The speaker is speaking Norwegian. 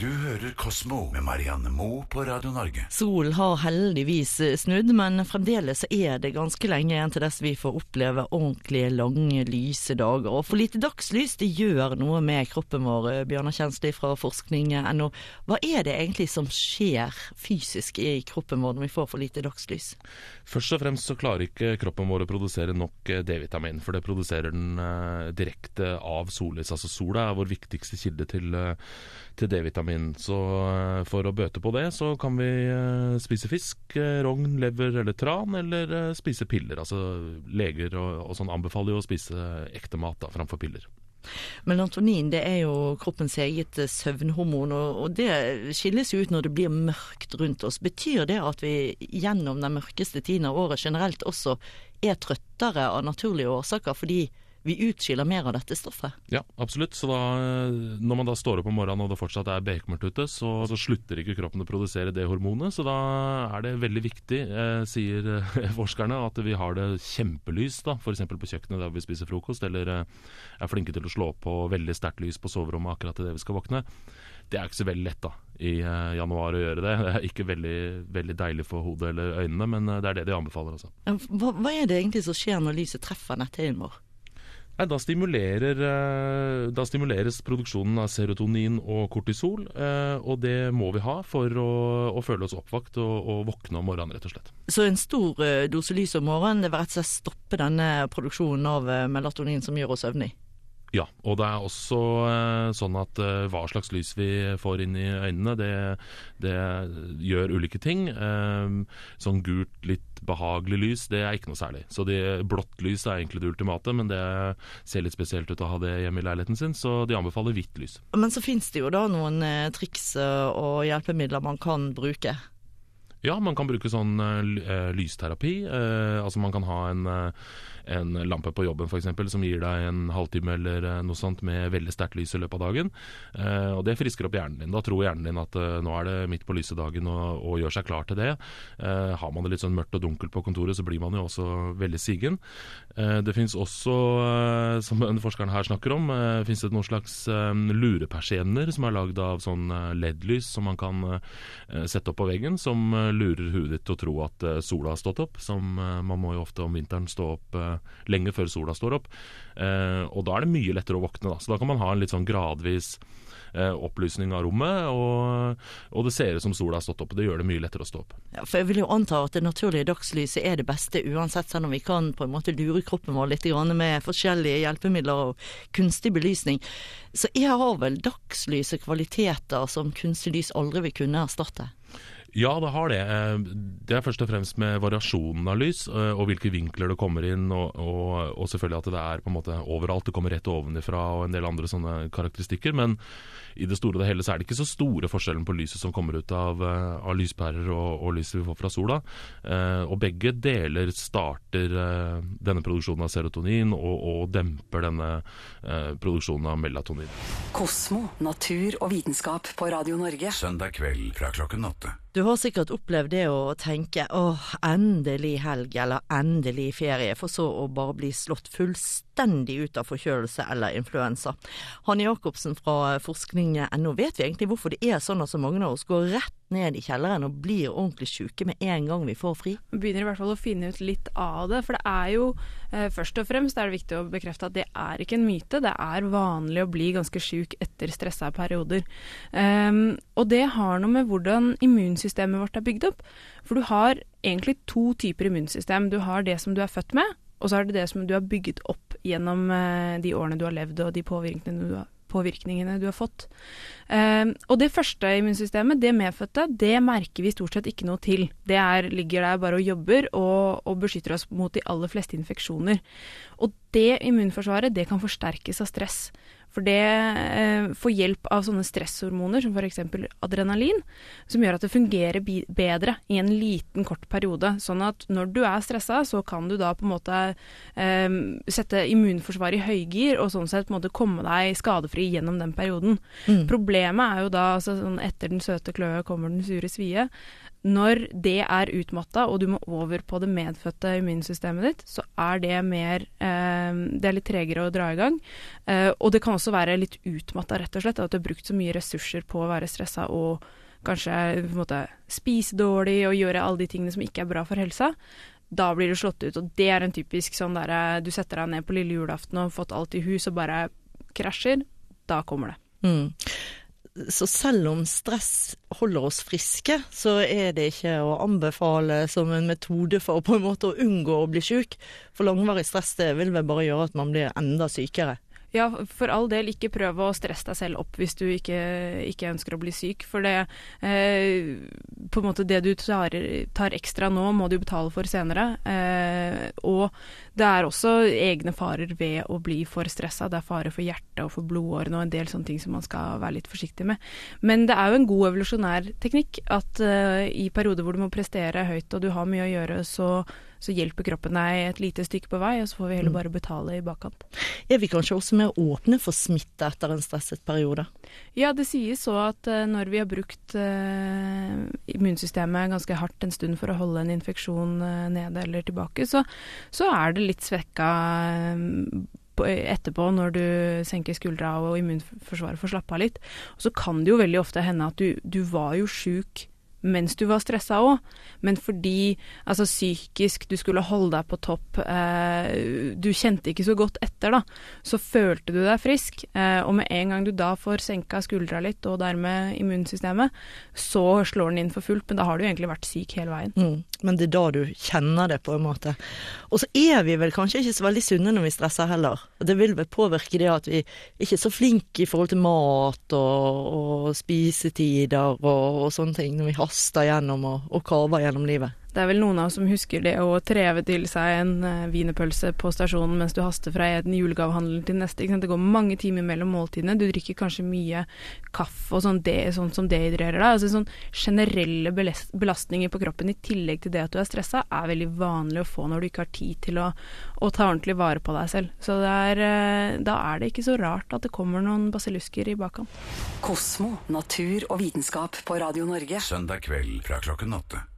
Du hører Kosmo med Marianne Moe på Radio Norge. Solen har heldigvis snudd, men fremdeles er det ganske lenge igjen til dess vi får oppleve ordentlige, lange, lyse dager. Og for lite dagslys det gjør noe med kroppen vår, Bjørnar Kjensli fra forskning.no. Hva er det egentlig som skjer fysisk i kroppen vår når vi får for lite dagslys? Først og fremst så klarer ikke kroppen vår å produsere nok eh, D-vitamin, for det produserer den eh, direkte av sollys. Altså sola er vår viktigste kilde til, eh, til D-vitamin. Så eh, for å bøte på det, så kan vi eh, spise fisk, eh, rogn, lever eller tran, eller spise piller. Altså leger og, og sånn anbefaler jo å spise ekte mat da, framfor piller. Melatonin det er jo kroppens eget søvnhormon, og det skilles jo ut når det blir mørkt rundt oss. Betyr det at vi gjennom den mørkeste tiden av året generelt også er trøttere av naturlige årsaker fordi vi utskiller mer av dette stoffet? Ja, absolutt. Så da, eh, når man da står opp om morgenen og det fortsatt er bekmørkt ute, så, så slutter ikke kroppen å produsere det hormonet. Så da er det veldig viktig, eh, sier eh, forskerne, at vi har det kjempelys, da, f.eks. på kjøkkenet der vi spiser frokost, eller eh, er flinke til å slå på veldig sterkt lys på soverommet akkurat idet vi skal våkne. Det er ikke så veldig lett da, i eh, januar å gjøre det. Det er ikke veldig, veldig deilig for hodet eller øynene, men eh, det er det de anbefaler. altså. Hva, hva er det egentlig som skjer når lyset treffer netthinnen vår? Nei, da, eh, da stimuleres produksjonen av serotonin og kortisol, eh, og det må vi ha for å, å føle oss oppvakt og, og våkne om morgenen, rett og slett. Så en stor eh, dose lys om morgenen det vil rett og slett stoppe denne produksjonen av melatonin som gjør oss søvnig? Ja, og det er også eh, sånn at eh, hva slags lys vi får inn i øynene, det, det gjør ulike ting. Eh, sånn gult, litt behagelig lys, det er ikke noe særlig. Så de, blått lys er egentlig det ultimate, men det ser litt spesielt ut å ha det hjemme i leiligheten sin, så de anbefaler hvitt lys. Men så finnes det jo da noen triks og hjelpemidler man kan bruke. Ja, man kan bruke sånn uh, lysterapi. Uh, altså man kan ha en, uh, en lampe på jobben f.eks. som gir deg en halvtime eller noe sånt med veldig sterkt lys i løpet av dagen. Og det frisker opp hjernen din. Da tror hjernen din at nå er det midt på lyse dagen og, og gjør seg klar til det. Har man det litt sånn mørkt og dunkelt på kontoret, så blir man jo også veldig sigen. Det fins også, som forskeren her snakker om, uh, finnes det noen slags lurepersienner som er lagd av sånn LED-lys som man kan sette opp på veggen, som lurer huet ditt til å tro at eh, sola har stått opp. Som eh, man må jo ofte om vinteren stå opp eh, lenge før sola står opp. Og da er det mye lettere å våkne, da. Så da kan man ha en litt sånn gradvis opplysning av rommet, og, og det ser ut som sola har stått opp, det gjør det mye lettere å stå opp. Ja, for jeg vil jo anta at det naturlige dagslyset er det beste uansett, selv om vi kan på en måte lure kroppen vår litt med forskjellige hjelpemidler og kunstig belysning. Så jeg har vel dagslyset kvaliteter som kunstig lys aldri vil kunne erstatte. Ja, det har det. Eh, Det er først og fremst med variasjonen av lys, eh, og hvilke vinkler det kommer inn, og, og, og selvfølgelig at det er på en måte overalt. Det kommer rett ovenifra og en del andre sånne karakteristikker. Men i det store og det hele så er det ikke så store forskjellen på lyset som kommer ut av, eh, av lyspærer og, og lyset vi får fra sola. Eh, Og begge deler starter denne produksjonen av serotonin og, og demper denne produksjonen av melatonin. Kosmo, natur og vitenskap på Radio Norge. Søndag kveld fra klokken åtte. Du har sikkert opplevd det å tenke åh, endelig helg eller endelig ferie, for så å bare bli slått fullstendig ut av forkjølelse eller influensa. Hanne Jacobsen fra forskning.no, vet vi egentlig hvorfor det er sånn at så mange av oss går rett ned i kjelleren og blir ordentlig syke med en gang vi får fri? begynner i hvert fall å finne ut litt av det. For det er jo eh, først og fremst er det viktig å bekrefte at det er ikke en myte. Det er vanlig å bli ganske sjuk etter stressa perioder. Um, og det har noe med hvordan immunsystemet vårt er bygd opp. For du har egentlig to typer immunsystem. Du har det som du er født med, og så er det det som du har bygget opp gjennom eh, de årene du har levd og de påvirkningene du har påvirkningene du har fått. Ehm, og det første immunsystemet, det medfødte, det merker vi stort sett ikke noe til. Det er, ligger der bare og jobber og, og beskytter oss mot de aller fleste infeksjoner. Og det immunforsvaret, det kan forsterkes av stress. For det eh, får hjelp av sånne stresshormoner som f.eks. adrenalin, som gjør at det fungerer bedre i en liten, kort periode. Sånn at når du er stressa, så kan du da på en måte eh, sette immunforsvaret i høygir, og sånn sett på en måte komme deg skadefri gjennom den perioden. Mm. Problemet er jo da, altså sånn etter den søte kløe kommer den sure svie, Når det er utmatta, og du må over på det medfødte immunsystemet ditt, så er det mer eh, Det er litt tregere å dra i gang. Eh, og det kan også være litt utmatta, rett og slett. At du har brukt så mye ressurser på å være stressa og kanskje en måte, spise dårlig og gjøre alle de tingene som ikke er bra for helsa. Da blir du slått ut, og det er en typisk sånn der du setter deg ned på lille julaften og har fått alt i hus og bare krasjer. Da kommer det. Mm. Så selv om stress holder oss friske, så er det ikke å anbefale som en metode for på en måte å unngå å bli syk. For langvarig stress det vil vel bare gjøre at man blir enda sykere. Ja, for all del, ikke prøv å stresse deg selv opp hvis du ikke, ikke ønsker å bli syk. For det eh, på en måte det du tar, tar, ekstra nå, må du betale for senere. Eh, og det er også egne farer ved å bli for stressa. Det er fare for hjertet og for blodårene og en del sånne ting som man skal være litt forsiktig med. Men det er jo en god evolusjonær teknikk at eh, i perioder hvor du må prestere høyt og du har mye å gjøre, så så hjelper kroppen deg et lite stykke på vei, og så får vi heller mm. bare betale i bakkant. Er vi kanskje også mer åpne for smitte etter en stresset periode? Ja, det sies så at uh, når vi har brukt uh, immunsystemet ganske hardt en stund for å holde en infeksjon uh, nede eller tilbake, så, så er det litt svekka etterpå, når du senker skuldra og immunforsvaret får slappe av litt. Og så kan det jo veldig ofte hende at du, du var jo sjuk mens du var stressa òg, men fordi altså psykisk du skulle holde deg på topp, eh, du kjente ikke så godt etter, da, så følte du deg frisk. Eh, og med en gang du da får senka skuldra litt, og dermed immunsystemet, så slår den inn for fullt, men da har du egentlig vært syk hele veien. Mm, men det er da du kjenner det, på en måte. Og så er vi vel kanskje ikke så veldig sunne når vi stresser heller. Og Det vil vel påvirke det at vi ikke er så flinke i forhold til mat og, og spisetider og, og sånne ting. når vi haster gjennom og, og kaver gjennom livet. Det er vel noen av oss som husker det å treve til seg en uh, wienerpølse på stasjonen mens du haster fra en julegavehandel til neste. Det går mange timer mellom måltidene. Du drikker kanskje mye kaffe og sånn, det, sånt som dehydrerer deg. Altså sånn generelle belastninger på kroppen i tillegg til det at du er stressa, er veldig vanlig å få når du ikke har tid til å, å ta ordentlig vare på deg selv. Så er, uh, da er det ikke så rart at det kommer noen basillusker i bakhånd. Kosmo, natur og vitenskap på Radio Norge. Søndag kveld fra klokken åtte.